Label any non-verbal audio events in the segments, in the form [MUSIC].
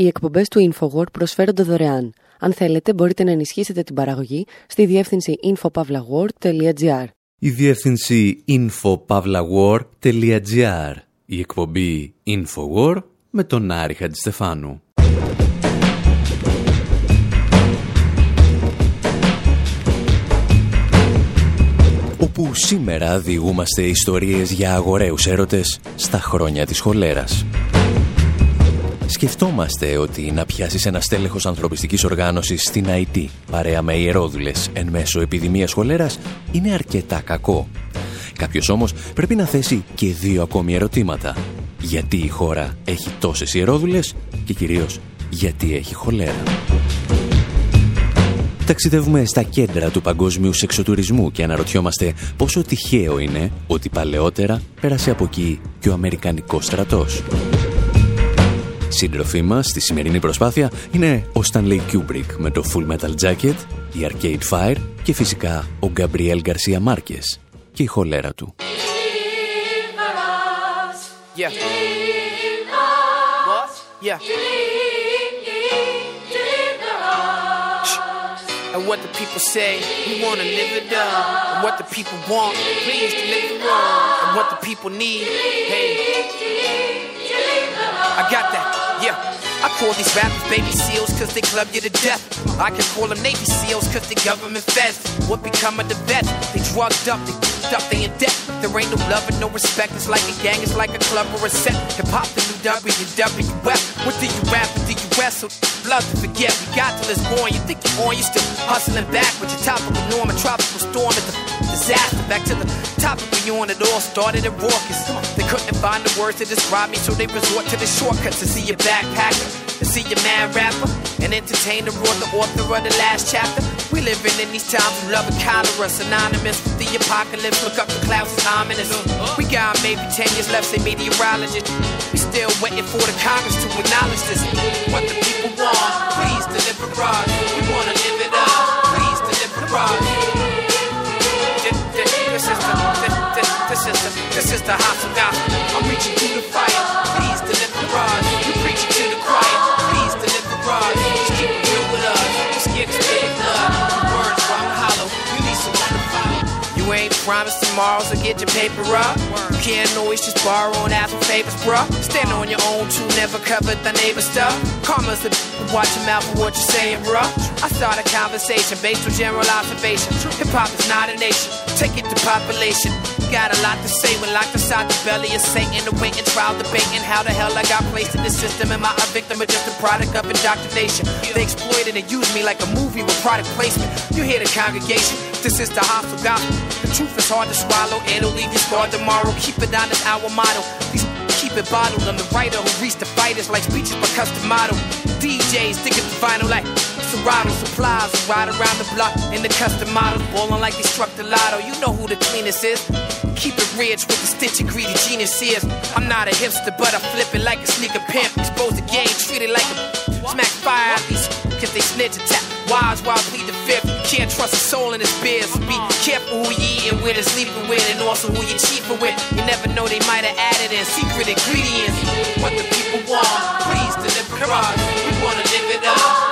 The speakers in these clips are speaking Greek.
Οι εκπομπές του InfoWord προσφέρονται δωρεάν. Αν θέλετε, μπορείτε να ενισχύσετε την παραγωγή στη διεύθυνση infopavlagor.gr. Η διεύθυνση infopavlagor.gr. Η εκπομπή InfoWord με τον Άρη Χατζηστεφάνου. Όπου σήμερα διηγούμαστε ιστορίες για αγοραίους έρωτες στα χρόνια της χολέρας. Σκεφτόμαστε ότι να πιάσεις ένα στέλεχος ανθρωπιστικής οργάνωσης στην IT παρέα με ιερόδουλες εν μέσω επιδημίας χολέρας είναι αρκετά κακό. Κάποιος όμως πρέπει να θέσει και δύο ακόμη ερωτήματα. Γιατί η χώρα έχει τόσες ιερόδουλες και κυρίως γιατί έχει χολέρα. Ταξιδεύουμε στα κέντρα του παγκόσμιου σεξοτουρισμού και αναρωτιόμαστε πόσο τυχαίο είναι ότι παλαιότερα πέρασε από εκεί και ο Αμερικανικός στρατός. Σύντροφή μας στη σημερινή προσπάθεια είναι ο Stanley Kubrick με το Full Metal Jacket, η Arcade Fire και φυσικά ο Gabriel Garcia Marquez και η χολέρα του. Yeah. Yeah. And what the people say, we wanna live it up. And what the people want, please deliver on. And what the people need, hey. I got that, yeah. I call these rappers baby seals cause they club you to death. I can call them Navy SEALs cause they government feds. What become of the vets? They drugged up, they up, they in debt. There ain't no love and no respect. It's like a gang, it's like a club or a set. Hip hop, the new WWF. What do you rap and do you wrestle? Love to forget. We got till it's born. You think you're on, you still hustling back with your topical norm. A tropical storm at the disaster. Back to the topic we on. It all started at raucous. They couldn't find the words to describe me, so they resort to the shortcuts to see your backpacker, to see your man rapper, and entertain the the author of the last chapter. We living in these times of love and cholera, synonymous with the apocalypse. Look up the clouds, it's ominous. We got maybe 10 years left, say meteorologist. We still waiting for the Congress to acknowledge this. What the people want, please deliver us. We wanna live it up, please deliver us. Gospel. I'm reaching through the fire, please deliver us. You preaching to the choir, please deliver us. Just keep it real with us. Just get to blood. Words run hollow. You need someone to follow. You ain't promised tomorrow, so get your paper up. You can't always just borrow and ask for favors, bruh. Stand on your own too, never cover the neighbor stuff. Karma's the watch your mouth for what you're saying, bruh. I start a conversation based on general observation. Hip hop is not a nation, take it to population. Got a lot to say when locked inside the belly of Satan, awaiting trial, debating how the hell I got placed in this system. Am I a victim or just a product of indoctrination? They exploited and used me like a movie with product placement. You hear the congregation? This is the hostile gospel. The truth is hard to swallow, it'll leave you scarred tomorrow. Keep it honest, our motto. These keep it bottled. I'm the writer who reached the fighters like speeches by custom model. DJs stick it to vinyl like Serato supplies ride around the block in the custom models, ballin' like they struck the lotto. You know who the cleanest is. Keep it rich with the stitch and greedy genius is. I'm not a hipster, but I flip it like a sneaker pimp. Expose the game, treat it like a smack fire out these cause they snitch and tap. Wise while I plead the fifth. Can't trust a soul in this beer, so be careful who you eating with and sleeping with, and also who you cheaping with. You never know they might have added in secret ingredients. What the people want, please deliver us. We wanna live it up,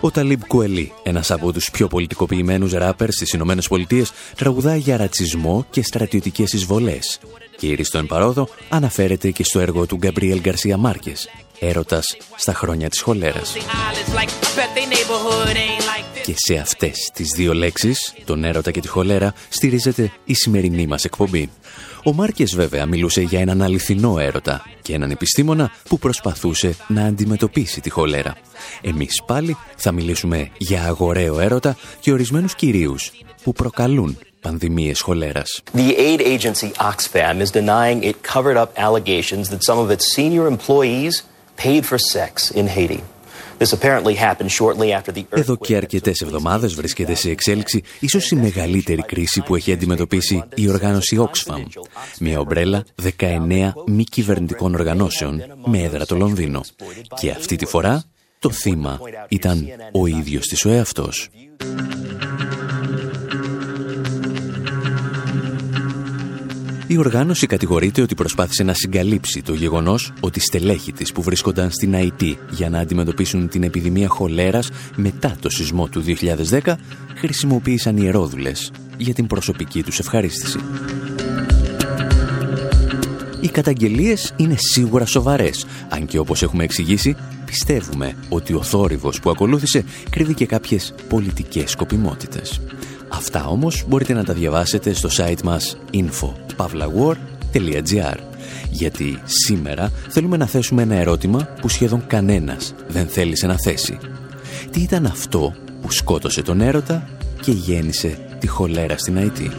Ο Ταλύπου Κουελί, ένας από τους πιο πολιτικοποιημένους ράπ στις Ηνωμένες Πολιτείες, τραγουδά για ρατσισμό και στρατιωτικές εμβολέ. Και εριστούν παρόλο αναφέρεται και στο έργο του Γκαμπρίελ Γκαρσία Μάρκες έρωτας στα χρόνια της χολέρας. Και σε αυτές τις δύο λέξεις, τον έρωτα και τη χολέρα, στηρίζεται η σημερινή μας εκπομπή. Ο Μάρκες βέβαια μιλούσε για έναν αληθινό έρωτα και έναν επιστήμονα που προσπαθούσε να αντιμετωπίσει τη χολέρα. Εμείς πάλι θα μιλήσουμε για αγοραίο έρωτα και ορισμένους κυρίους που προκαλούν πανδημίες χολέρας. The aid agency Oxfam is denying it covered up allegations that some of its senior employees paid for sex in Haiti. Εδώ και αρκετές εβδομάδες βρίσκεται σε εξέλιξη ίσως η μεγαλύτερη κρίση που έχει αντιμετωπίσει η οργάνωση Oxfam, μια ομπρέλα 19 μη κυβερνητικών οργανώσεων με έδρα το Λονδίνο. Και αυτή τη φορά το θύμα ήταν ο ίδιος της ο εαυτός. Η οργάνωση κατηγορείται ότι προσπάθησε να συγκαλύψει το γεγονός ότι στελέχη της που βρίσκονταν στην IT για να αντιμετωπίσουν την επιδημία χολέρας μετά το σεισμό του 2010 χρησιμοποίησαν ιερόδουλες για την προσωπική τους ευχαρίστηση. Οι καταγγελίες είναι σίγουρα σοβαρές, αν και όπως έχουμε εξηγήσει, πιστεύουμε ότι ο θόρυβος που ακολούθησε κρύβει και κάποιες πολιτικές σκοπιμότητες. Αυτά όμως μπορείτε να τα διαβάσετε στο site μας info.pavlawar.gr γιατί σήμερα θέλουμε να θέσουμε ένα ερώτημα που σχεδόν κανένας δεν θέλησε να θέσει. Τι ήταν αυτό που σκότωσε τον έρωτα και γέννησε τη χολέρα στην Αϊτή;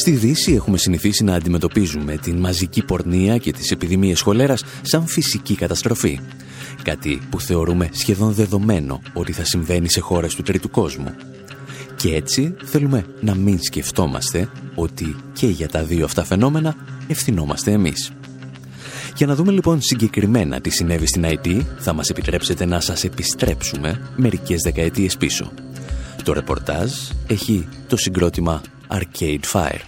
Στη Δύση έχουμε συνηθίσει να αντιμετωπίζουμε την μαζική πορνεία και τις επιδημίες χολέρας σαν φυσική καταστροφή. Κάτι που θεωρούμε σχεδόν δεδομένο ότι θα συμβαίνει σε χώρες του τρίτου κόσμου. Και έτσι θέλουμε να μην σκεφτόμαστε ότι και για τα δύο αυτά φαινόμενα ευθυνόμαστε εμείς. Για να δούμε λοιπόν συγκεκριμένα τι συνέβη στην IT, θα μας επιτρέψετε να σας επιστρέψουμε μερικές δεκαετίες πίσω. Το ρεπορτάζ έχει το συγκρότημα Arcade Fire.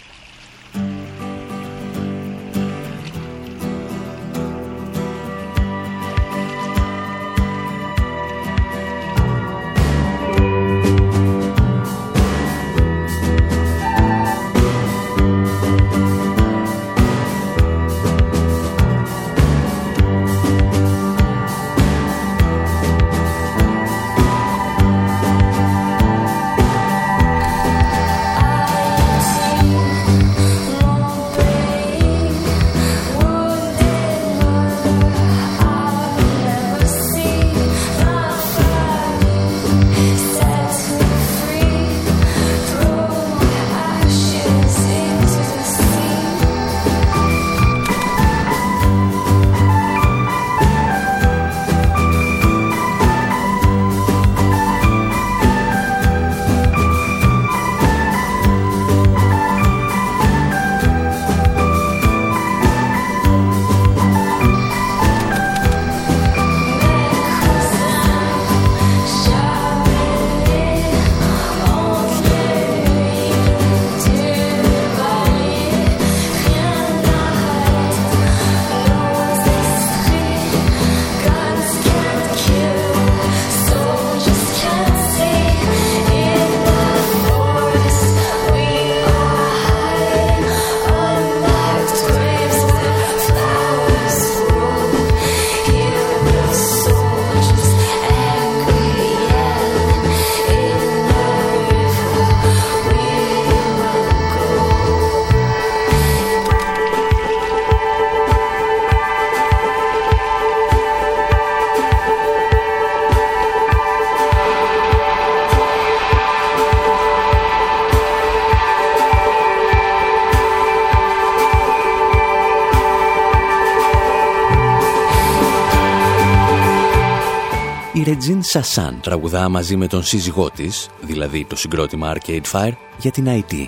Σασάν τραγουδά μαζί με τον σύζυγό της, δηλαδή το συγκρότημα Arcade Fire, για την IT.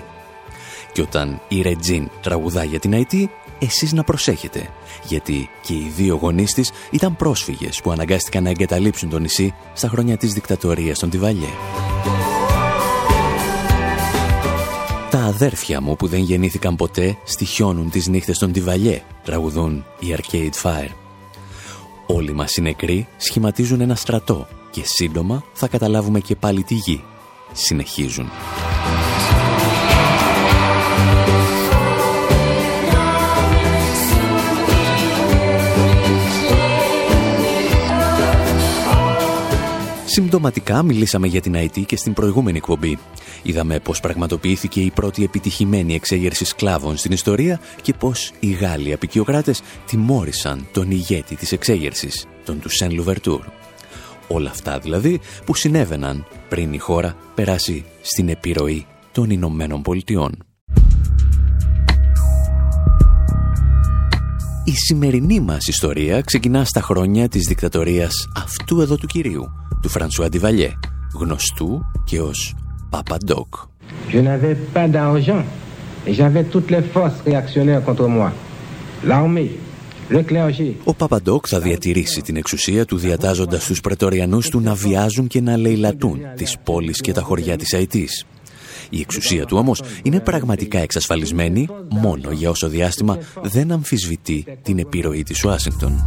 Και όταν η Ρετζίν τραγουδά για την IT, εσείς να προσέχετε, γιατί και οι δύο γονείς της ήταν πρόσφυγες που αναγκάστηκαν να εγκαταλείψουν το νησί στα χρόνια της δικτατορίας των Τιβαλιέ. Τα αδέρφια μου που δεν γεννήθηκαν ποτέ στοιχιώνουν τις νύχτες των Τιβαλιέ, τραγουδούν οι Arcade Fire. Όλοι μας οι νεκροί σχηματίζουν ένα στρατό και σύντομα θα καταλάβουμε και πάλι τη γη. Συνεχίζουν. Συμπτωματικά μιλήσαμε για την IT και στην προηγούμενη εκπομπή. Είδαμε πώς πραγματοποιήθηκε η πρώτη επιτυχημένη εξέγερση σκλάβων στην ιστορία και πώς οι Γάλλοι απεικιοκράτες τιμώρησαν τον ηγέτη της εξέγερσης, τον Τουσέν Λουβερτούρ. Όλα αυτά δηλαδή που συνέβαιναν πριν η χώρα περάσει στην επιρροή των Ηνωμένων Πολιτειών. Η σημερινή μας ιστορία ξεκινά στα χρόνια της δικτατορίας αυτού εδώ του κυρίου, του Φρανσουά Αντιβαλιέ, γνωστού και ως Παπα Ντόκ. Je n'avais pas d'argent et j'avais toutes les forces réactionnaires contre moi. L'armée, ο Παπαντόκ θα διατηρήσει την εξουσία του διατάζοντας τους πρετοριανούς του να βιάζουν και να λαιλατούν τις πόλεις και τα χωριά της Αιτής. Η εξουσία του όμως είναι πραγματικά εξασφαλισμένη μόνο για όσο διάστημα δεν αμφισβητεί την επιρροή της Ουάσιγκτον.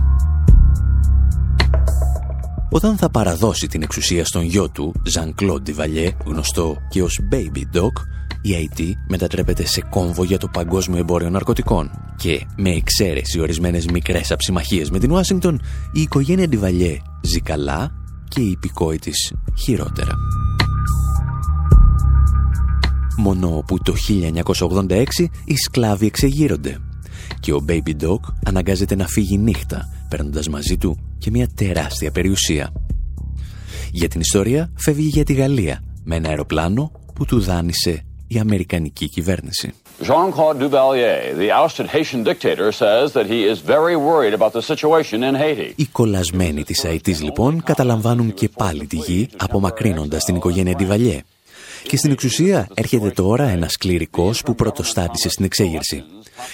Όταν θα παραδώσει την εξουσία στον γιο του, Ζαν Κλοντ Βαλιέ, γνωστό και ως Baby Doc, η IT μετατρέπεται σε κόμβο για το παγκόσμιο εμπόριο ναρκωτικών και με εξαίρεση ορισμένες μικρές αψιμαχίες με την Ουάσιγκτον, η οικογένεια Ντιβαλιέ ζει καλά και η υπηκόη της χειρότερα. Μόνο που το 1986 οι σκλάβοι εξεγείρονται και ο Baby Dog αναγκάζεται να φύγει νύχτα, παίρνοντας μαζί του και μια τεράστια περιουσία. Για την ιστορία φεύγει για τη Γαλλία με ένα αεροπλάνο που του δάνεισε η Αμερικανική κυβέρνηση. Jean-Claude Duvalier, the ousted Haitian dictator, says that he is very worried about the situation in Haiti. Οι κολλασμένοι της Αιτής λοιπόν καταλαμβάνουν και πάλι τη γη απομακρύνοντας την οικογένεια Ντιβαλιέ. Και στην εξουσία έρχεται τώρα ένας κληρικός που πρωτοστάτησε στην εξέγερση.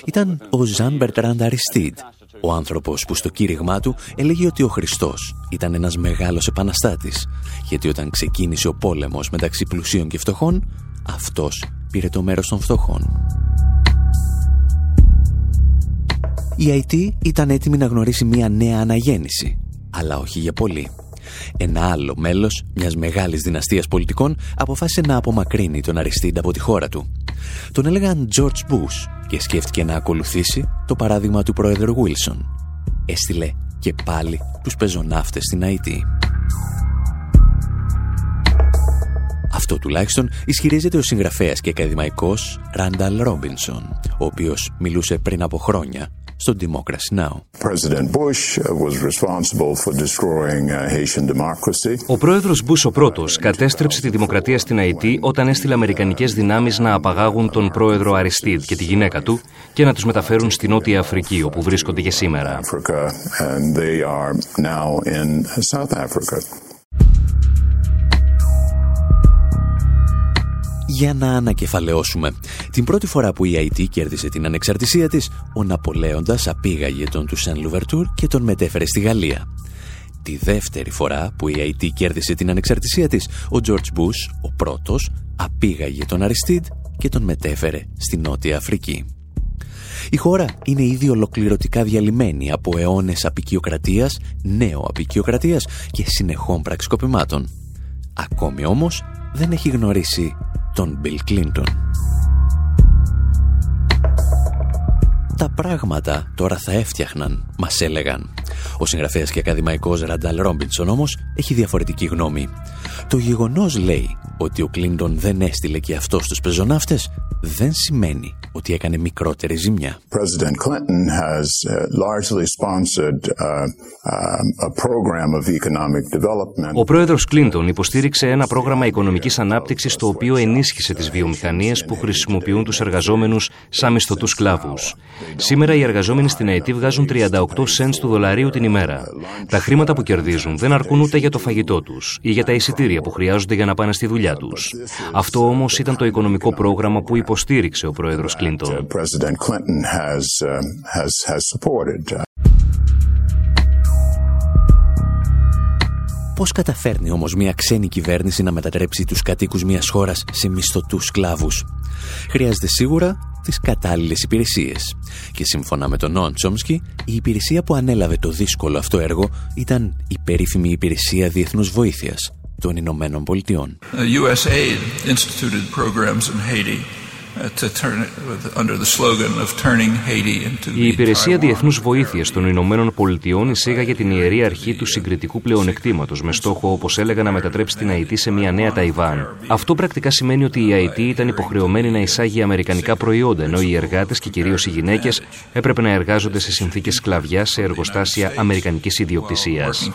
Ήταν ο Ζαν Μπερτράντ Αριστίδ, ο άνθρωπος που στο κήρυγμά του έλεγε ότι ο Χριστός ήταν ένας μεγάλος επαναστάτης, γιατί όταν ξεκίνησε ο πόλεμος μεταξύ πλουσίων και φτωχών, αυτός πήρε το μέρος των φτωχών. Η IT ήταν έτοιμη να γνωρίσει μια νέα αναγέννηση, αλλά όχι για πολύ. Ένα άλλο μέλος μιας μεγάλης δυναστείας πολιτικών αποφάσισε να απομακρύνει τον Αριστίντα από τη χώρα του. Τον έλεγαν George Bush και σκέφτηκε να ακολουθήσει το παράδειγμα του πρόεδρου Wilson. Έστειλε και πάλι τους πεζοναύτες στην IT. Αυτό τουλάχιστον ισχυρίζεται ο συγγραφέας και ακαδημαϊκός Ράνταλ Ρόμπινσον, ο οποίος μιλούσε πριν από χρόνια στο Democracy Now! Ο πρόεδρος Μπούς ο πρώτος κατέστρεψε τη δημοκρατία στην Αϊτή όταν έστειλε αμερικανικές δυνάμεις να απαγάγουν τον πρόεδρο Αριστίδ και τη γυναίκα του και να τους μεταφέρουν στην Νότια Αφρική όπου βρίσκονται και σήμερα. Για να ανακεφαλαιώσουμε. Την πρώτη φορά που η IT κέρδισε την ανεξαρτησία της, ο Ναπολέοντας απήγαγε τον του Σεν Λουβερτούρ και τον μετέφερε στη Γαλλία. Τη δεύτερη φορά που η IT κέρδισε την ανεξαρτησία της, ο George Bush, ο πρώτος, απήγαγε τον Αριστίδ και τον μετέφερε στη Νότια Αφρική. Η χώρα είναι ήδη ολοκληρωτικά διαλυμένη από αιώνες απικιοκρατίας, νέο απικιοκρατίας και συνεχών πραξικοπημάτων. Ακόμη όμως δεν έχει γνωρίσει τον Bill Clinton. Τα πράγματα τώρα θα έφτιαχναν, μας έλεγαν. Ο συγγραφέας και ακαδημαϊκός Ραντάλ Ρόμπινσον όμως έχει διαφορετική γνώμη. Το γεγονός λέει ότι ο Κλίντον δεν έστειλε και αυτό τους πεζοναύτες δεν σημαίνει ότι έκανε μικρότερη ζημιά. Ο πρόεδρος Κλίντον υποστήριξε ένα πρόγραμμα οικονομικής ανάπτυξης το οποίο ενίσχυσε τις βιομηχανίες που χρησιμοποιούν τους εργαζόμενους σαν μισθωτούς σκλάβους. Σήμερα οι εργαζόμενοι στην ΑΕΤ βγάζουν 38 cents του δολαρίου την ημέρα. Τα χρήματα που κερδίζουν δεν αρκούν ούτε για το φαγητό τους ή για τα εισιτήρια που χρειάζονται για να πάνε στη δουλειά τους. Αυτό όμως ήταν το οικονομικό πρόγραμμα που υποστήριξε ο πρόεδρος Κλίντον. Πώς καταφέρνει όμως μια ξένη κυβέρνηση να μετατρέψει τους κατοίκους μιας χώρας σε μισθωτούς σκλάβους; Χρειάζεται σίγουρα τις κατάλληλες υπηρεσίες. Και σύμφωνα με τον Νόαν Τσόμσκι, η υπηρεσία που ανέλαβε το δύσκολο αυτό έργο ήταν η περίφημη υπηρεσία διεθνούς βοήθειας των Ηνωμένων Πολιτειών. USAID instituted programs in Haiti η Υπηρεσία Διεθνούς Βοήθειας των Ηνωμένων Πολιτειών εισήγαγε την ιερή αρχή του συγκριτικού πλεονεκτήματος με στόχο, όπως έλεγα, να μετατρέψει την ΑΕΤ σε μια νέα Ταϊβάν. Αυτό πρακτικά σημαίνει ότι η ΑΕΤ ήταν υποχρεωμένη να εισάγει αμερικανικά προϊόντα, ενώ οι εργάτες και κυρίως οι γυναίκες έπρεπε να εργάζονται σε συνθήκες σκλαβιά σε εργοστάσια αμερικανικής ιδιοκτησίας.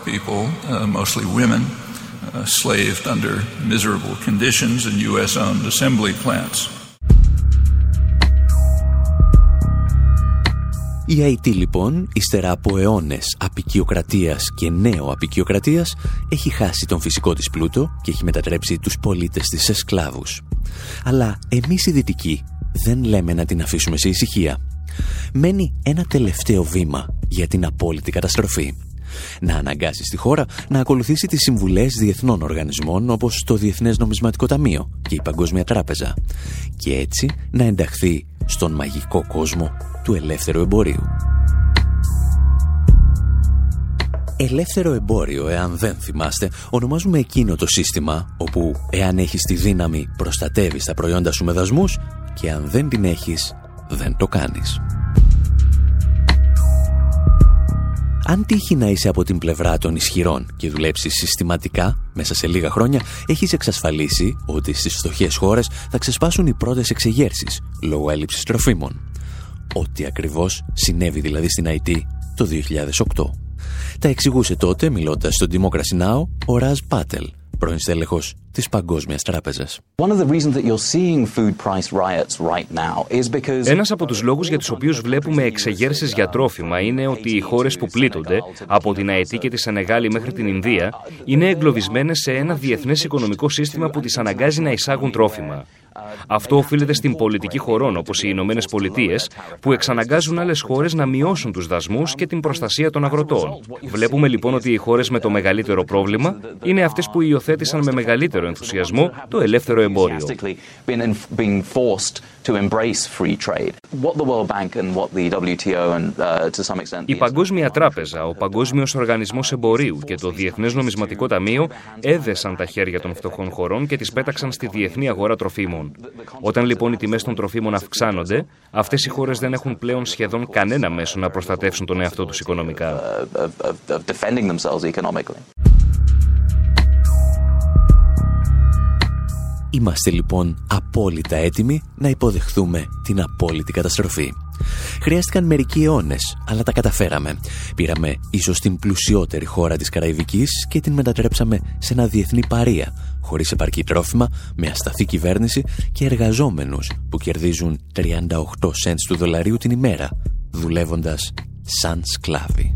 Η ΑΕΤ λοιπόν, ύστερα από αιώνες απικιοκρατίας και νέο απικιοκρατίας, έχει χάσει τον φυσικό της πλούτο και έχει μετατρέψει τους πολίτες της σε σκλάβους. Αλλά εμείς οι δυτικοί δεν λέμε να την αφήσουμε σε ησυχία. Μένει ένα τελευταίο βήμα για την απόλυτη καταστροφή. Να αναγκάσει τη χώρα να ακολουθήσει τις συμβουλές διεθνών οργανισμών όπως το Διεθνές Νομισματικό Ταμείο και η Παγκόσμια Τράπεζα και έτσι να ενταχθεί στον μαγικό κόσμο του ελεύθερου εμπορίου. Ελεύθερο εμπόριο, εάν δεν θυμάστε, ονομάζουμε εκείνο το σύστημα όπου εάν έχεις τη δύναμη προστατεύεις τα προϊόντα σου με δασμούς και αν δεν την έχεις, δεν το κάνεις. Αν τύχει να είσαι από την πλευρά των ισχυρών και δουλέψεις συστηματικά, μέσα σε λίγα χρόνια έχεις εξασφαλίσει ότι στις φτωχές χώρες θα ξεσπάσουν οι πρώτες εξεγέρσεις λόγω έλλειψης τροφίμων. Ό,τι ακριβώς συνέβη δηλαδή στην IT το 2008. Τα εξηγούσε τότε, μιλώντας στον Democracy Now, ο Ραζ Πάτελ, πρώην στέλεχος της Παγκόσμιας Τράπεζας. Ένας από τους λόγους για τους οποίους βλέπουμε εξεγέρσεις για τρόφιμα είναι ότι οι χώρες που πλήττονται, από την Αετή και τη Σενεγάλη μέχρι την Ινδία, είναι εγκλωβισμένες σε ένα διεθνές οικονομικό σύστημα που τις αναγκάζει να εισάγουν τρόφιμα. Αυτό οφείλεται στην πολιτική χωρών όπως οι Ηνωμένες Πολιτείες, που εξαναγκάζουν άλλες χώρες να μειώσουν τους δασμούς και την προστασία των αγροτών. Βλέπουμε λοιπόν ότι οι χώρες με το μεγαλύτερο πρόβλημα είναι αυτές που υιοθέτησαν με μεγαλύτερο ενθουσιασμό το ελεύθερο εμπόριο. Η Παγκόσμια Τράπεζα, ο Παγκόσμιος Οργανισμός Εμπορίου και το Διεθνές Νομισματικό Ταμείο έδεσαν τα χέρια των φτωχών χωρών και τις πέταξαν στη διεθνή αγορά τροφίμων. Όταν λοιπόν οι τιμές των τροφίμων αυξάνονται, αυτές οι χώρες δεν έχουν πλέον σχεδόν κανένα μέσο να προστατεύσουν τον εαυτό τους οικονομικά. Είμαστε λοιπόν απόλυτα έτοιμοι να υποδεχθούμε την απόλυτη καταστροφή. Χρειάστηκαν μερικοί αιώνες, αλλά τα καταφέραμε. Πήραμε ίσως την πλουσιότερη χώρα της Καραϊβικής και την μετατρέψαμε σε ένα διεθνή παρία, χωρίς επαρκή τρόφιμα, με ασταθή κυβέρνηση και εργαζόμενους που κερδίζουν 38 cents του δολαρίου την ημέρα, δουλεύοντας σαν σκλάβοι.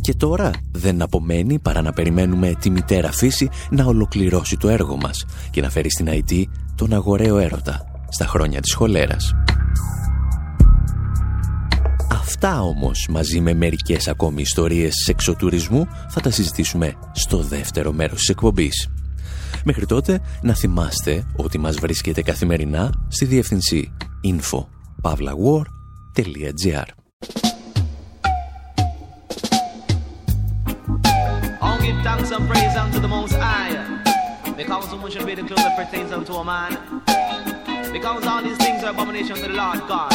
Και τώρα δεν απομένει παρά να περιμένουμε τη μητέρα φύση να ολοκληρώσει το έργο μας και να φέρει στην IT τον αγοραίο έρωτα στα χρόνια της χολέρας. Αυτά όμως μαζί με μερικές ακόμη ιστορίες σεξοτουρισμού θα τα συζητήσουμε στο δεύτερο μέρος της εκπομπής. Μέχρι τότε να θυμάστε ότι μας βρίσκεται καθημερινά στη διεύθυνση info.pavlawar.gr give thanks and praise unto the Most High. Because so much be the clothes that pertains unto a man. Because all these things are abomination to the Lord God.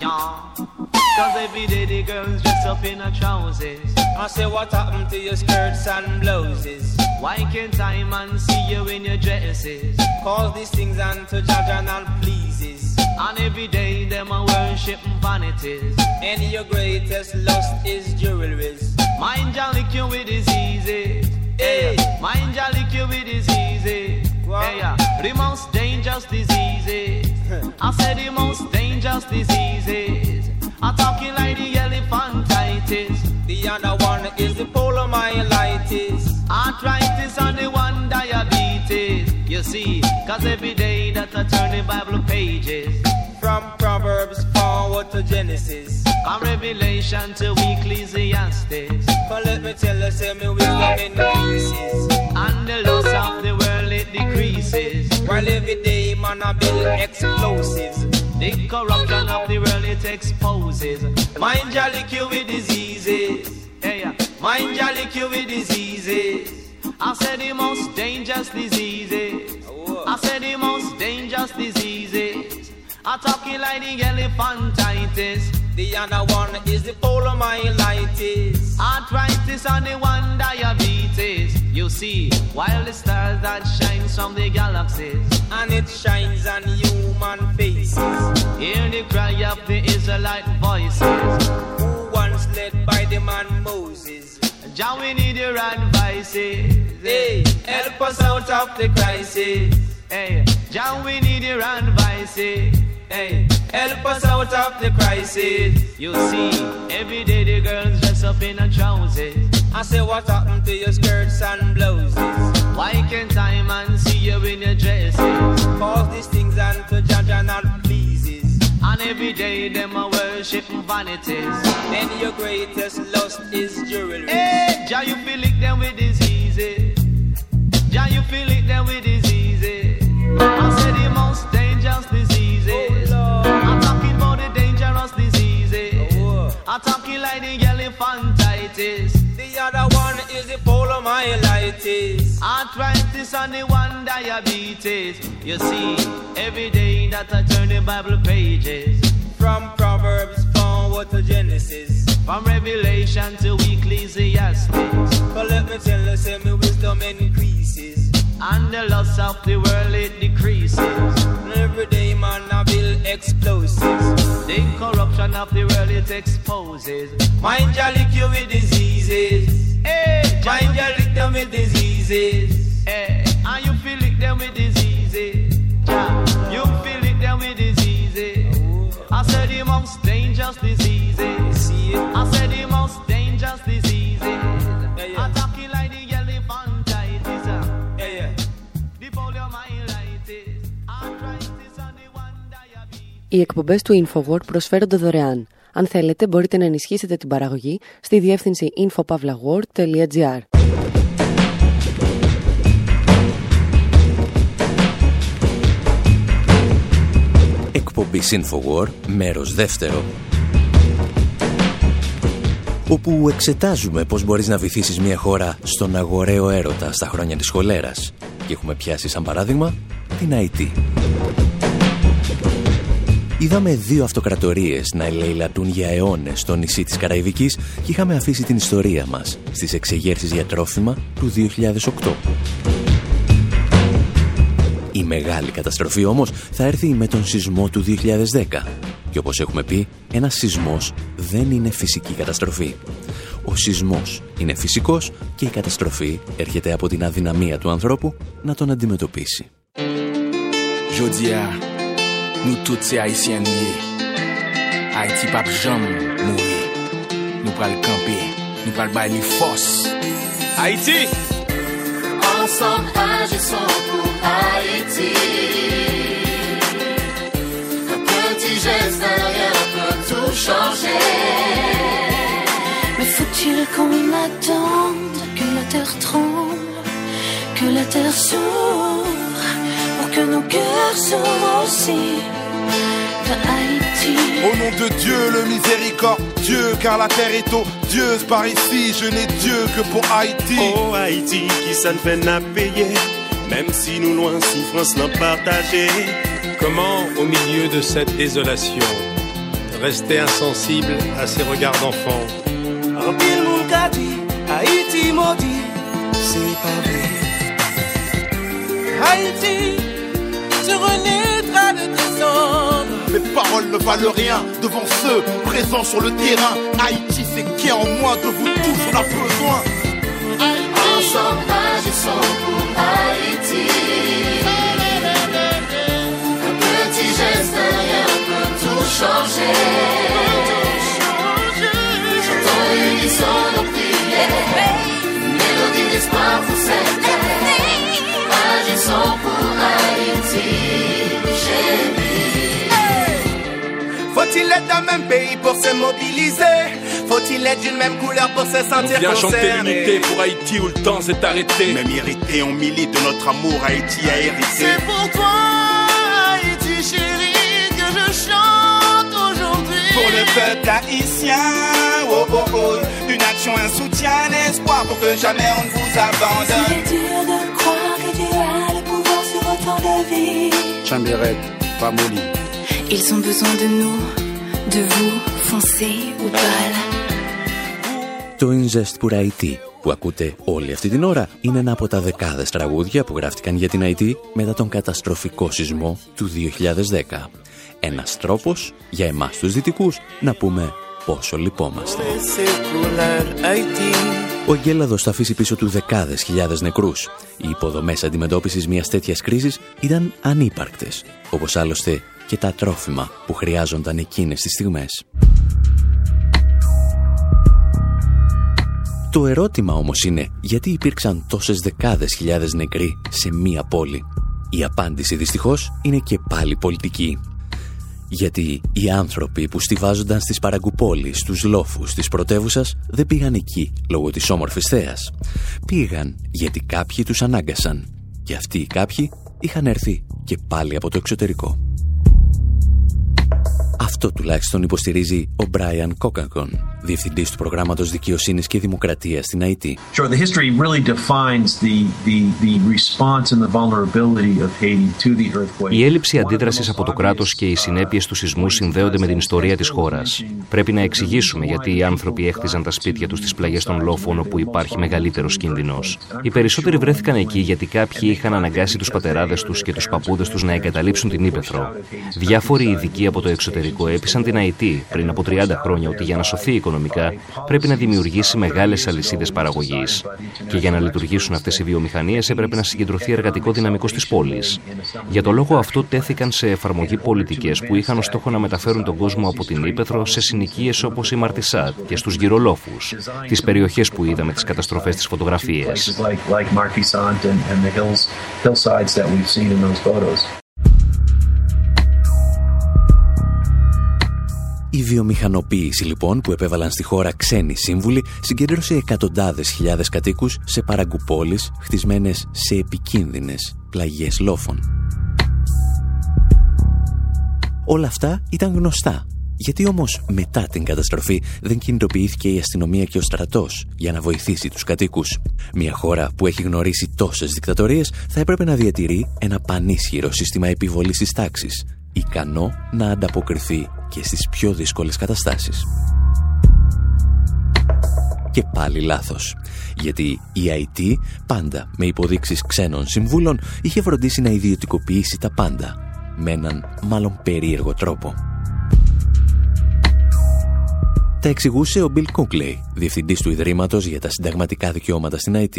Yeah. Cause every day the girls dress up in a trousers. I say, what happened to your skirts and blouses? Why can't I man see you in your dresses? Cause these things unto judge and all pleases. And every day them a worship vanities. And your greatest lust is jewelries. Mind you lick you with diseases. Hey, mind you lick you with diseases. Hey, uh, the most dangerous diseases. [LAUGHS] I said the most dangerous diseases. I'm talking like the elephantitis. The other one is the polomyelitis. Arthritis and the one diabetes. You see, cause every day that I turn the Bible pages. From Proverbs forward to Genesis. From Revelation to Ecclesiastes. But let me tell you, say me wisdom increases. And the loss of the world it decreases. While every day man I build explosives. The corruption of the world it exposes. Mind jolly cure with diseases. Hey, mind jolly cure with diseases. I said the most dangerous diseases. I said the most dangerous diseases. I'm talking like the elephantitis. The other one is the polomyelitis. Arthritis and the one diabetes. You see, while the stars that shines from the galaxies, and it shines on human faces. Hear the cry of the Israelite voices, who once led by the man Moses. Jah, we need your advices. Hey, help us out of the crisis. Hey, John, we need your advice. Eh? Hey, help us out of the crisis. You see, every day the girls dress up in a trousers. I say, what happened to your skirts and blouses? Why can't I man see you in your dresses? Cause these things and to judge are not pleases. And every day them a worship vanities. And your greatest lust is jewelry. Hey, Jah, you feel it them with diseases. John, you feel it them with diseases. Arthritis and the most dangerous diseases I talking about the dangerous diseases I talking like the yellow infantitis The other one is the polioitis. Arthritis and the one diabetes. You see, every day that I turn the Bible pages. From Proverbs forward to Genesis. From Revelation to Ecclesiastes. But let me tell you, say my wisdom increases. And the loss of the world it decreases. Every day man I build explosives. The corruption of the world it exposes. Mind you lick you with diseases. Hey, mind you lick them with diseases. Hey, and you feel Οι εκπομπές του InfoWord προσφέρονται δωρεάν. Αν θέλετε, μπορείτε να ενισχύσετε την παραγωγή στη διεύθυνση infopavlagor.gr. Εκπομπή Infowar, μέρος δεύτερο όπου εξετάζουμε πώς μπορείς να βυθίσεις μια χώρα στον αγοραίο έρωτα στα χρόνια της χολέρας και έχουμε πιάσει σαν παράδειγμα την IT. Είδαμε δύο αυτοκρατορίες να ελεηλατούν για αιώνες στο νησί της Καραϊβικής και είχαμε αφήσει την ιστορία μας στις εξεγέρσεις για τρόφιμα του 2008. Η μεγάλη καταστροφή όμως θα έρθει με τον σεισμό του 2010. Και όπως έχουμε πει, ένας σεισμός δεν είναι φυσική καταστροφή. Ο σεισμός είναι φυσικός και η καταστροφή έρχεται από την αδυναμία του ανθρώπου να τον αντιμετωπίσει. Nou tout se Haitien nou ye. Haiti pap jam nou ye. Nou pral kampe, nou pral bay li fos. Haiti! Ansem agison pou Haiti. Un petit geste derrière peut tout changer. Mais faut-il qu'on attende que la terre tremble, que la terre s'ouvre? Que nos cœurs s'ouvrent aussi Au nom de Dieu, le miséricordieux, car la terre est odieuse par ici. Je n'ai Dieu que pour Haïti. Oh Haïti, qui ça ne fait n'a payé Même si nous loin souffrance n'en partager Comment, au milieu de cette désolation, rester insensible à ces regards d'enfants En pile di, Haïti maudit, c'est pas vrai. Haïti, tu renaîtras de tes cendres. Mes paroles ne valent rien devant ceux présents sur le terrain. Haïti, c'est qui en moi de vous tous, on a besoin. Ensemble, agissons pour Haïti. Un petit geste, rien peut tout changer. Être d'un même pays pour se mobiliser Faut-il être d'une même couleur pour se On sentir vient chanter concerné? l'unité pour Haïti où le temps s'est arrêté. Même irrité, on milite de notre amour. Haïti a hérité. C'est pour toi, Haïti chérie, que je chante aujourd'hui. Pour le peuple haïtien, oh oh oh, une action, un soutien, un espoir pour que jamais on ne vous Il abandonne. est dur de croire que Dieu a le pouvoir sur autant de vies. Chamberet, pas moli. Ils ont besoin de nous, de vous, foncez ou balle. Το Ingest pour Haiti που ακούτε όλη αυτή την ώρα είναι ένα από τα δεκάδες τραγούδια που γράφτηκαν για την Haiti μετά τον καταστροφικό σεισμό του 2010. Ένας τρόπος για εμάς τους δυτικούς να πούμε πόσο λυπόμαστε. Ο Γκέλαδος θα αφήσει πίσω του δεκάδες χιλιάδες νεκρούς. Οι υποδομές αντιμετώπισης μιας τέτοιας κρίσης ήταν ανύπαρκτες, όπως άλλωστε και τα τρόφιμα που χρειάζονταν εκείνες τις στιγμές. Το ερώτημα όμως είναι γιατί υπήρξαν τόσες δεκάδες χιλιάδες νεκροί σε μία πόλη; Η απάντηση δυστυχώς είναι και πάλι πολιτική. Γιατί οι άνθρωποι που στηβάζονταν στις παραγκουπόλεις, στους λόφους της πρωτεύουσας δεν πήγαν εκεί λόγω της όμορφης θέας. Πήγαν γιατί κάποιοι τους ανάγκασαν. Και αυτοί οι κάποιοι είχαν έρθει και πάλι από το εξωτερικό. Αυτό τουλάχιστον υποστηρίζει ο Μπράιαν Κόκακον, διευθυντής του προγράμματος δικαιοσύνης και δημοκρατίας στην ΑΕΤ. Η έλλειψη αντίδρασης από το κράτος και οι συνέπειες του σεισμού συνδέονται με την ιστορία της χώρας. Πρέπει να εξηγήσουμε γιατί οι άνθρωποι έχτιζαν τα σπίτια τους στις πλαγιές των λόφων όπου υπάρχει μεγαλύτερος κίνδυνος. Οι περισσότεροι βρέθηκαν εκεί γιατί κάποιοι είχαν αναγκάσει τους πατεράδες τους και τους παππούδες τους να εγκαταλείψουν την Ήπεθρο. Διάφοροι ειδικοί από το εξωτερικό έπεισαν την ΑΕΤ πριν από 30 χρόνια ότι για να σωθεί οικονομικά πρέπει να δημιουργήσει μεγάλες αλυσίδες παραγωγής. Και για να λειτουργήσουν αυτές οι βιομηχανίες έπρεπε να συγκεντρωθεί εργατικό δυναμικό στις πόλεις. Για το λόγο αυτό τέθηκαν σε εφαρμογή πολιτικές που είχαν ως στόχο να μεταφέρουν τον κόσμο από την Ήπεθρο σε συνοικίες όπως η Μαρτισάτ και στους γυρολόφους, τις περιοχές που είδαμε τις καταστροφές στι φωτογραφίε. Η βιομηχανοποίηση λοιπόν που επέβαλαν στη χώρα ξένοι σύμβουλοι συγκέντρωσε εκατοντάδες χιλιάδες κατοίκους σε παραγκουπόλεις χτισμένες σε επικίνδυνες πλαγιές λόφων. Όλα αυτά ήταν γνωστά. Γιατί όμως μετά την καταστροφή δεν κινητοποιήθηκε η αστυνομία και ο στρατός για να βοηθήσει τους κατοίκους. Μια χώρα που έχει γνωρίσει τόσες δικτατορίες θα έπρεπε να διατηρεί ένα πανίσχυρο σύστημα επιβολής της τάξης, ικανό να ανταποκριθεί και στις πιο δύσκολες καταστάσεις. Και πάλι λάθος, γιατί η IT πάντα με υποδείξεις ξένων συμβούλων είχε φροντίσει να ιδιωτικοποιήσει τα πάντα, με έναν μάλλον περίεργο τρόπο. Τα εξηγούσε ο Μπιλ Κούγκλεϊ, διευθυντής του Ιδρύματος για τα συνταγματικά δικαιώματα στην ΑΕΤ.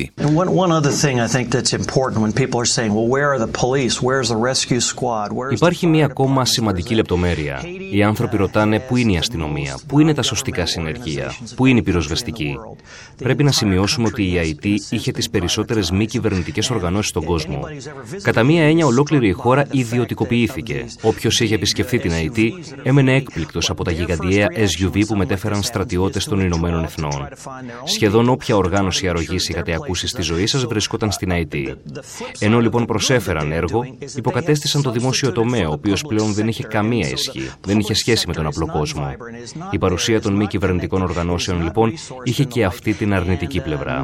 Υπάρχει μία ακόμα σημαντική λεπτομέρεια. Οι άνθρωποι ρωτάνε πού είναι η αστυνομία, πού είναι τα σωστικά συνεργεία, πού είναι η πυροσβεστική; Πρέπει να σημειώσουμε ότι η ΑΕΤ είχε τις περισσότερες μη κυβερνητικές οργανώσεις στον κόσμο. Κατά μία έννοια, ολόκληρη η χώρα ιδιωτικοποιήθηκε. Όποιος είχε επισκεφθεί την ΑΕΤ έμενε έκπληκτος από τα γιγαντιαία SUV που μετέφεραν στρατιώτες των Ηνωμένων Εθνών. Σχεδόν όποια οργάνωση αρρωγής είχατε ακούσει στη ζωή σας βρισκόταν στην ΑΕΤ. Ενώ λοιπόν προσέφεραν έργο, υποκατέστησαν το δημόσιο τομέα, ο οποίος πλέον δεν είχε καμία ισχύ, δεν είχε σχέση με τον απλό κόσμο. Η παρουσία των μη κυβερνητικών οργανώσεων λοιπόν είχε και αυτή την αρνητική πλευρά.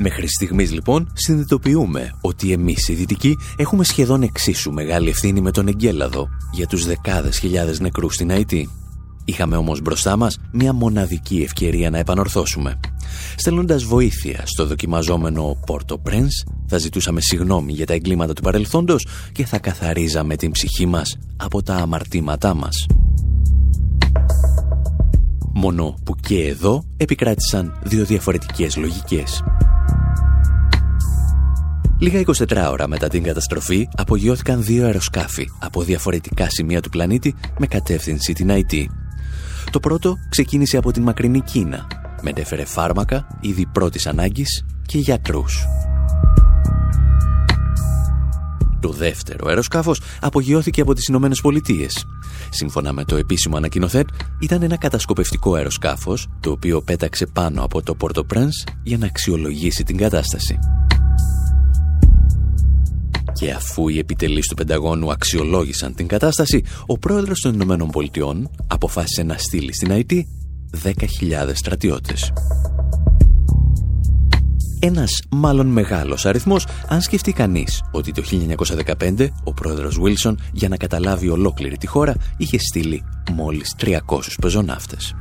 Μέχρι στιγμής λοιπόν συνειδητοποιούμε ότι εμείς οι Δυτικοί έχουμε σχεδόν εξίσου μεγάλη ευθύνη με τον Εγκέλαδο για τους δεκάδες χιλιάδες νεκρούς στην ΑΕΤ. Είχαμε όμως μπροστά μας μια μοναδική ευκαιρία να επανορθώσουμε. Στέλνοντας βοήθεια στο δοκιμαζόμενο Πόρτο Πρένς, θα ζητούσαμε συγνώμη για τα εγκλήματα του παρελθόντος και θα καθαρίζαμε την ψυχή μας από τα αμαρτήματά μας. Μόνο που και εδώ επικράτησαν δύο διαφορετικές λογικές. Λίγα 24 ώρα μετά την καταστροφή απογειώθηκαν δύο αεροσκάφη από διαφορετικά σημεία του πλανήτη με κατεύθυνση την IT. Το πρώτο ξεκίνησε από την μακρινή Κίνα. Μετέφερε φάρμακα, είδη πρώτης ανάγκης και γιατρούς. Το δεύτερο αεροσκάφος απογειώθηκε από τις Ηνωμένες Πολιτείες. Σύμφωνα με το επίσημο ανακοινωθέν, ήταν ένα κατασκοπευτικό αεροσκάφος, το οποίο πέταξε πάνω από το Πόρτο για να αξιολογήσει την κατάσταση. Και αφού οι επιτελείς του Πενταγώνου αξιολόγησαν την κατάσταση, ο πρόεδρος των Ηνωμένων Πολιτειών αποφάσισε να στείλει στην ΑΕΤ 10.000 στρατιώτες. Ένας μάλλον μεγάλος αριθμός, αν σκεφτεί κανείς ότι το 1915 ο πρόεδρος Βίλσον για να καταλάβει ολόκληρη τη χώρα είχε στείλει μόλις 300 πεζοναύτες.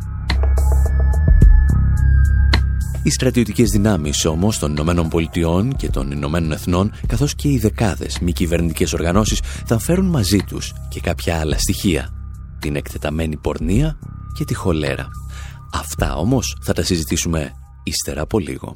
Οι στρατιωτικές δυνάμεις όμως των Ηνωμένων Πολιτειών και των Ηνωμένων Εθνών καθώς και οι δεκάδες μη κυβερνητικές οργανώσεις θα φέρουν μαζί τους και κάποια άλλα στοιχεία. Την εκτεταμένη πορνεία και τη χολέρα. Αυτά όμως θα τα συζητήσουμε ύστερα από λίγο.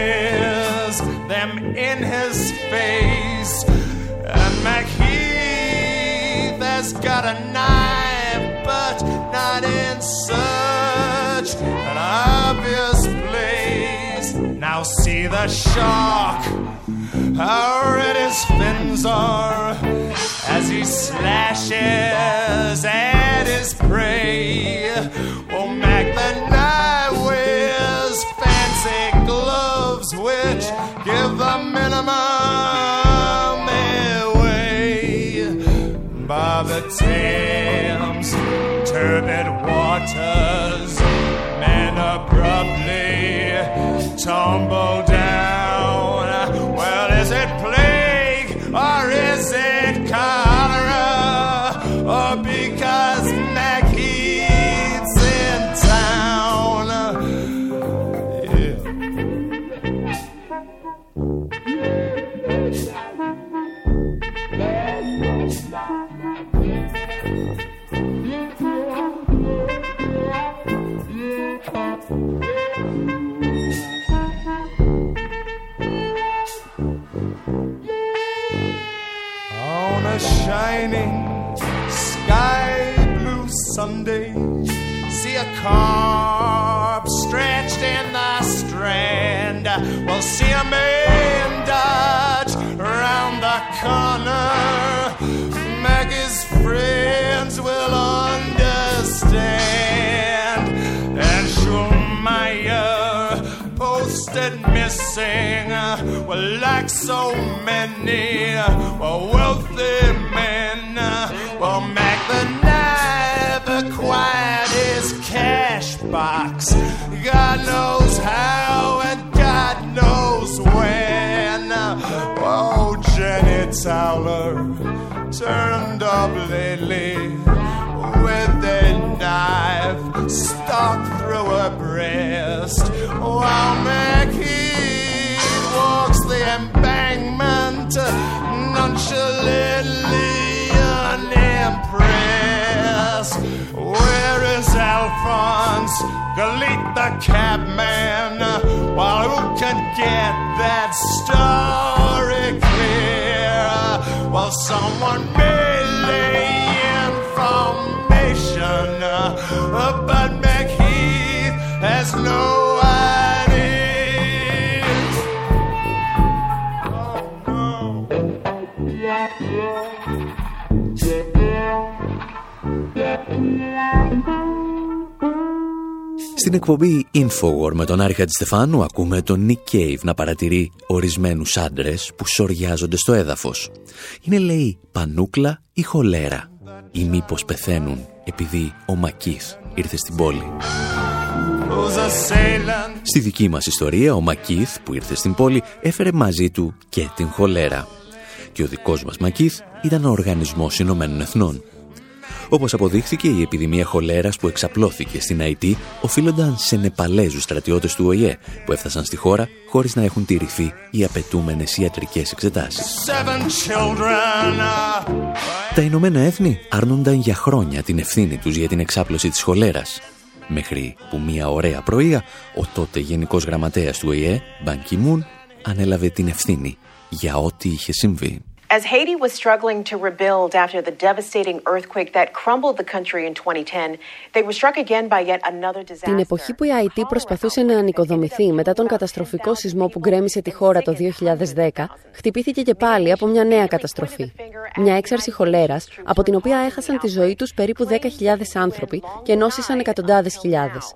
in his face. And McHeath has got a knife, but not in such an obvious place. Now see the shark, how red his fins are as he slashes at his prey. Oh, Mac the knife. rich, give the minimum away by the Thames, turbid waters, Men abruptly tumbled. corpse stretched in the strand. We'll see a man dodge round the corner. Maggie's friends will understand. And Schulmeyer, posted missing, were like so many wealthy men. box. God knows how and God knows when. Oh, Jenny Towler turned up lately with a knife stuck through her breast. While Mackie walks the embankment nonchalantly unimpressed. Where Alphonse, delete the cabman. Well, who can get that story clear? Well, someone may lay information, but McHeath has no. Στην εκπομπή Infowar με τον Άρη Χατζηστεφάνου ακούμε τον Nick Cave να παρατηρεί ορισμένους άντρες που σοριάζονται στο έδαφος. Είναι λέει πανούκλα ή χολέρα ή μήπως πεθαίνουν επειδή ο Μακίθ ήρθε στην πόλη. Στη δική μας ιστορία ο Μακίθ που ήρθε στην πόλη έφερε μαζί του και την χολέρα. Και ο δικός μας Μακίθ ήταν ο Οργανισμός Ηνωμένων Εθνών όπως αποδείχθηκε, η επιδημία χολέρας που εξαπλώθηκε στην Αϊτή οφείλονταν σε Νεπαλέζους στρατιώτες του ΟΗΕ που έφτασαν στη χώρα χωρίς να έχουν τηρηθεί οι απαιτούμενες ιατρικές εξετάσεις. Τα Ηνωμένα Έθνη άρνονταν για χρόνια την ευθύνη τους για την εξάπλωση της χολέρας μέχρι που μια ωραία πρωία ο τότε Γενικός Γραμματέας του ΟΗΕ, Μπαν Κιμούν, ανέλαβε την ευθύνη για ό,τι είχε συμβεί. As Haiti was struggling to rebuild after the devastating earthquake that crumbled the country in 2010, they were struck again by yet another disaster. Την εποχή που η Αϊτή προσπαθούσε να ανοικοδομηθεί μετά τον καταστροφικό σεισμό που γκρέμισε τη χώρα το 2010, χτυπήθηκε και πάλι από μια νέα καταστροφή. Μια έξαρση χολέρας, από την οποία έχασαν τη ζωή τους περίπου 10.000 άνθρωποι και νόσησαν εκατοντάδες χιλιάδες.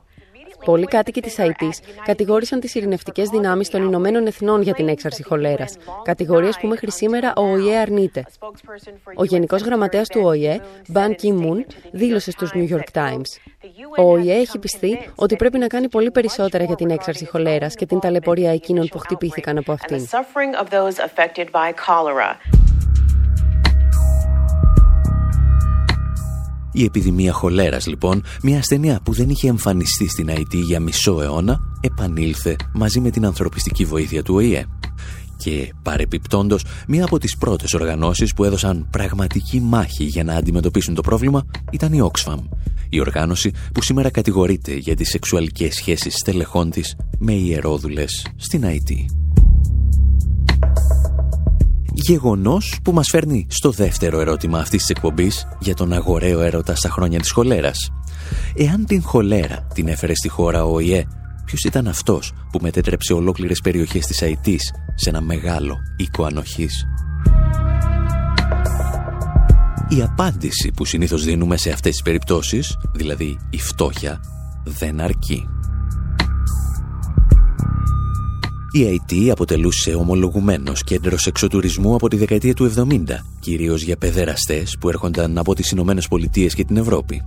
Πολλοί κάτοικοι της ΑΕΤ κατηγόρησαν τις ειρηνευτικές δυνάμεις των Ηνωμένων Εθνών για την έξαρση χολέρας. Κατηγορίες που μέχρι σήμερα ο ΟΗΕ αρνείται. Ο Γενικός Γραμματέας του ΟΗΕ, Μπαν Κι Μουν, δήλωσε στους New York Times. Ο ΟΗΕ έχει πιστεί ότι πρέπει να κάνει πολύ περισσότερα για την έξαρση χολέρας και την ταλαιπωρία εκείνων που χτυπήθηκαν από αυτήν. Η επιδημία χολέρας λοιπόν, μια ασθενεία που δεν είχε εμφανιστεί στην ΑΕΤ για μισό αιώνα, επανήλθε μαζί με την ανθρωπιστική βοήθεια του ΟΗΕ. Και παρεπιπτόντος, μία από τις πρώτες οργανώσεις που έδωσαν πραγματική μάχη για να αντιμετωπίσουν το πρόβλημα ήταν η Oxfam, η οργάνωση που σήμερα κατηγορείται για τις σεξουαλικές σχέσεις στελεχών της με ιερόδουλες στην ΑΕΤ. Γεγονός που μας φέρνει στο δεύτερο ερώτημα αυτής της εκπομπής για τον αγοραίο έρωτα στα χρόνια της χολέρας. Εάν την χολέρα την έφερε στη χώρα ο ΙΕ, ποιος ήταν αυτός που μετέτρεψε ολόκληρες περιοχές της Αϊτής σε ένα μεγάλο οίκο ανοχής; Η απάντηση που συνήθως δίνουμε σε αυτές τις περιπτώσεις, δηλαδή η φτώχεια, δεν αρκεί. Η ΑΕΤ αποτελούσε ομολογουμένος κέντρος εξωτουρισμού από τη δεκαετία του 70, κυρίως για παιδεραστές που έρχονταν από τις Ηνωμένες Πολιτείες και την Ευρώπη.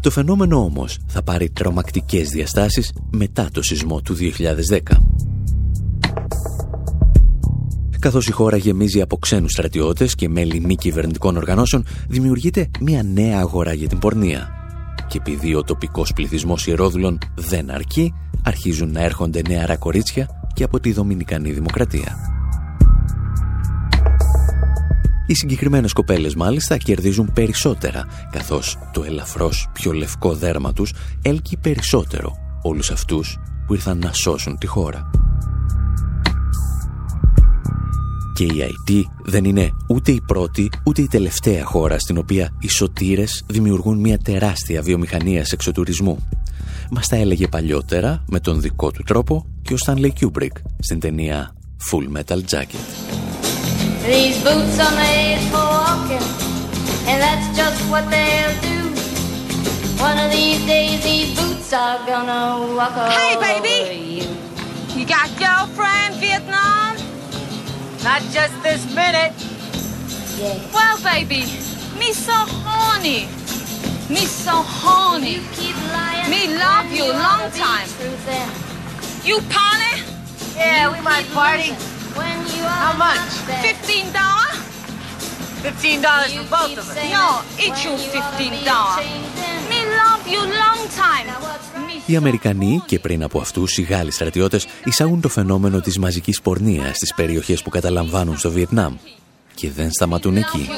Το φαινόμενο όμως θα πάρει τρομακτικές διαστάσεις μετά το σεισμό του 2010. Καθώς η χώρα γεμίζει από ξένους στρατιώτες και μέλη μη κυβερνητικών οργανώσεων, δημιουργείται μια νέα αγορά για την πορνεία. Και επειδή ο τοπικός πληθυσμός ιερόδουλων δεν αρκεί, αρχίζουν να έρχονται νεαρά κορίτσια και από τη Δομινικανή Δημοκρατία. Οι συγκεκριμένες κοπέλες μάλιστα κερδίζουν περισσότερα, καθώς το ελαφρώς πιο λευκό δέρμα τους έλκει περισσότερο όλους αυτούς που ήρθαν να σώσουν τη χώρα. Και η IT δεν είναι ούτε η πρώτη ούτε η τελευταία χώρα στην οποία οι σωτήρες δημιουργούν μια τεράστια βιομηχανία σεξοτουρισμού. Μας τα έλεγε παλιότερα με τον δικό του τρόπο και ο Stanley Kubrick στην ταινία Full Metal Jacket. These boots are made for walking and that's just what they'll do. One of these days these boots are gonna walk all Hey baby! You. you got girlfriend Vietnam? Not just this minute. Yeah. Well baby, me so horny. Me so horny. Me love you long time. You party? Yeah, we might party. How much? Fifteen dollars. Fifteen dollars for both of us. No, each you fifteen dollars. Me love you long time. Οι Αμερικανοί και πριν από αυτούς οι Γάλλοι στρατιώτες εισάγουν το φαινόμενο της μαζικής πορνείας στις περιοχές που καταλαμβάνουν στο Βιετνάμ και δεν σταματούν εκεί.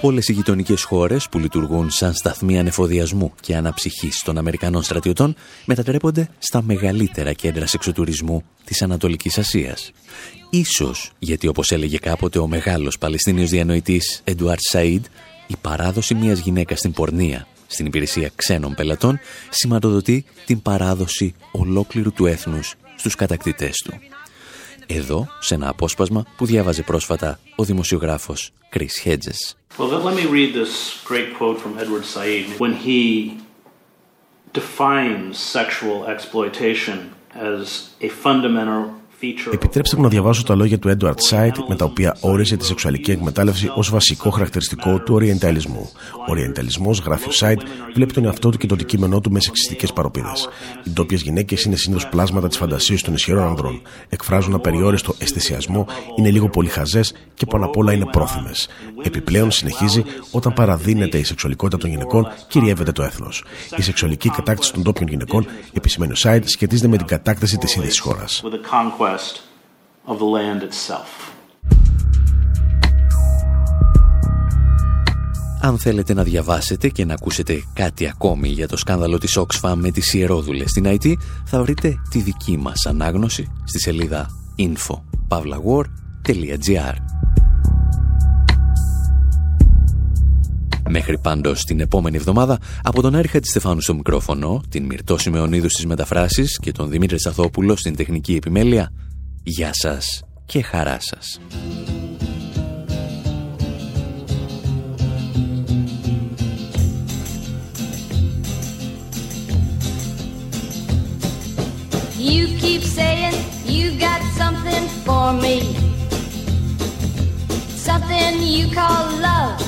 Όλες οι γειτονικές χώρες που λειτουργούν σαν σταθμοί ανεφοδιασμού και αναψυχής των Αμερικανών στρατιωτών μετατρέπονται στα μεγαλύτερα κέντρα σεξοτουρισμού της Ανατολικής Ασίας. Ίσως γιατί όπως έλεγε κάποτε ο μεγάλος Παλαιστίνιος διανοητής Εντουάρτ Σαΐντ, η παράδοση μιας γυναίκας στην πορνεία στην υπηρεσία ξένων πελατών σηματοδοτεί την παράδοση ολόκληρου του έθνους στους κατακτητές του. Εδώ, σε ένα απόσπασμα που διάβαζε πρόσφατα ο δημοσιογράφος Chris Hedges. Well, let me read this great quote from Edward Said when he defines sexual exploitation as a fundamental Επιτρέψτε μου να διαβάσω τα λόγια του Edward Said με τα οποία όριζε τη σεξουαλική εκμετάλλευση ως βασικό χαρακτηριστικό του Οριενταλισμού. Ο Οριενταλισμό, γράφει ο Said, βλέπει τον εαυτό του και το αντικείμενό του με σεξιστικές παροπίδες. Οι ντόπιες γυναίκες είναι συνήθως πλάσματα της φαντασίας των ισχυρών ανδρών. Εκφράζουν απεριόριστο αισθησιασμό, είναι λίγο πολύ χαζές και πάνω απ' όλα είναι πρόθυμες. Επιπλέον, συνεχίζει, όταν παραδίνεται η σεξουαλικότητα των γυναικών, κυριεύεται το έθνος. Η σεξουαλική κατάκτηση των ντόπιων γυναικών, επισημαίνει ο Said, σχετίζεται με την κατάκτηση της ίδιας χώρας of the land itself. Αν θέλετε να διαβάσετε και να ακούσετε κάτι ακόμη για το σκάνδαλο της Oxfam με τις ιερόδουλες στην IT, θα βρείτε τη δική μας ανάγνωση στη σελίδα info.pavlawar.gr Μέχρι πάντως την επόμενη εβδομάδα, από τον έρχεται Στεφάνου στο μικρόφωνο, την Μυρτώ Σημεωνίδου στις μεταφράσεις και τον Δημήτρη Σαθόπουλο στην τεχνική επιμέλεια, γεια σας και χαρά σας. You love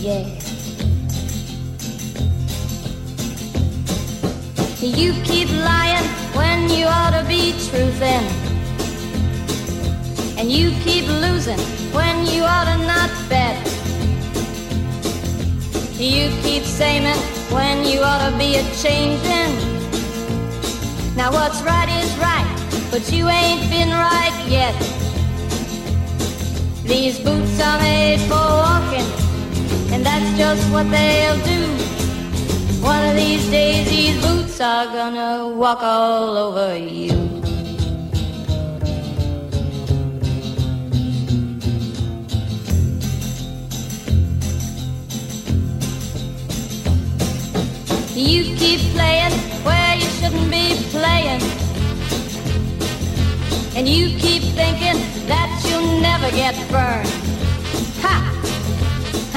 Yeah. You keep lying when you ought to be truthing. And you keep losing when you ought to not bet. You keep saying when you ought to be a changing. Now what's right is right, but you ain't been right yet. These boots are made for walking, and that's just what they'll do. One of these days, these boots are gonna walk all over you. You keep playing where you shouldn't be playing. And you keep thinking that you'll never get burned.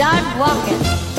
Start walking.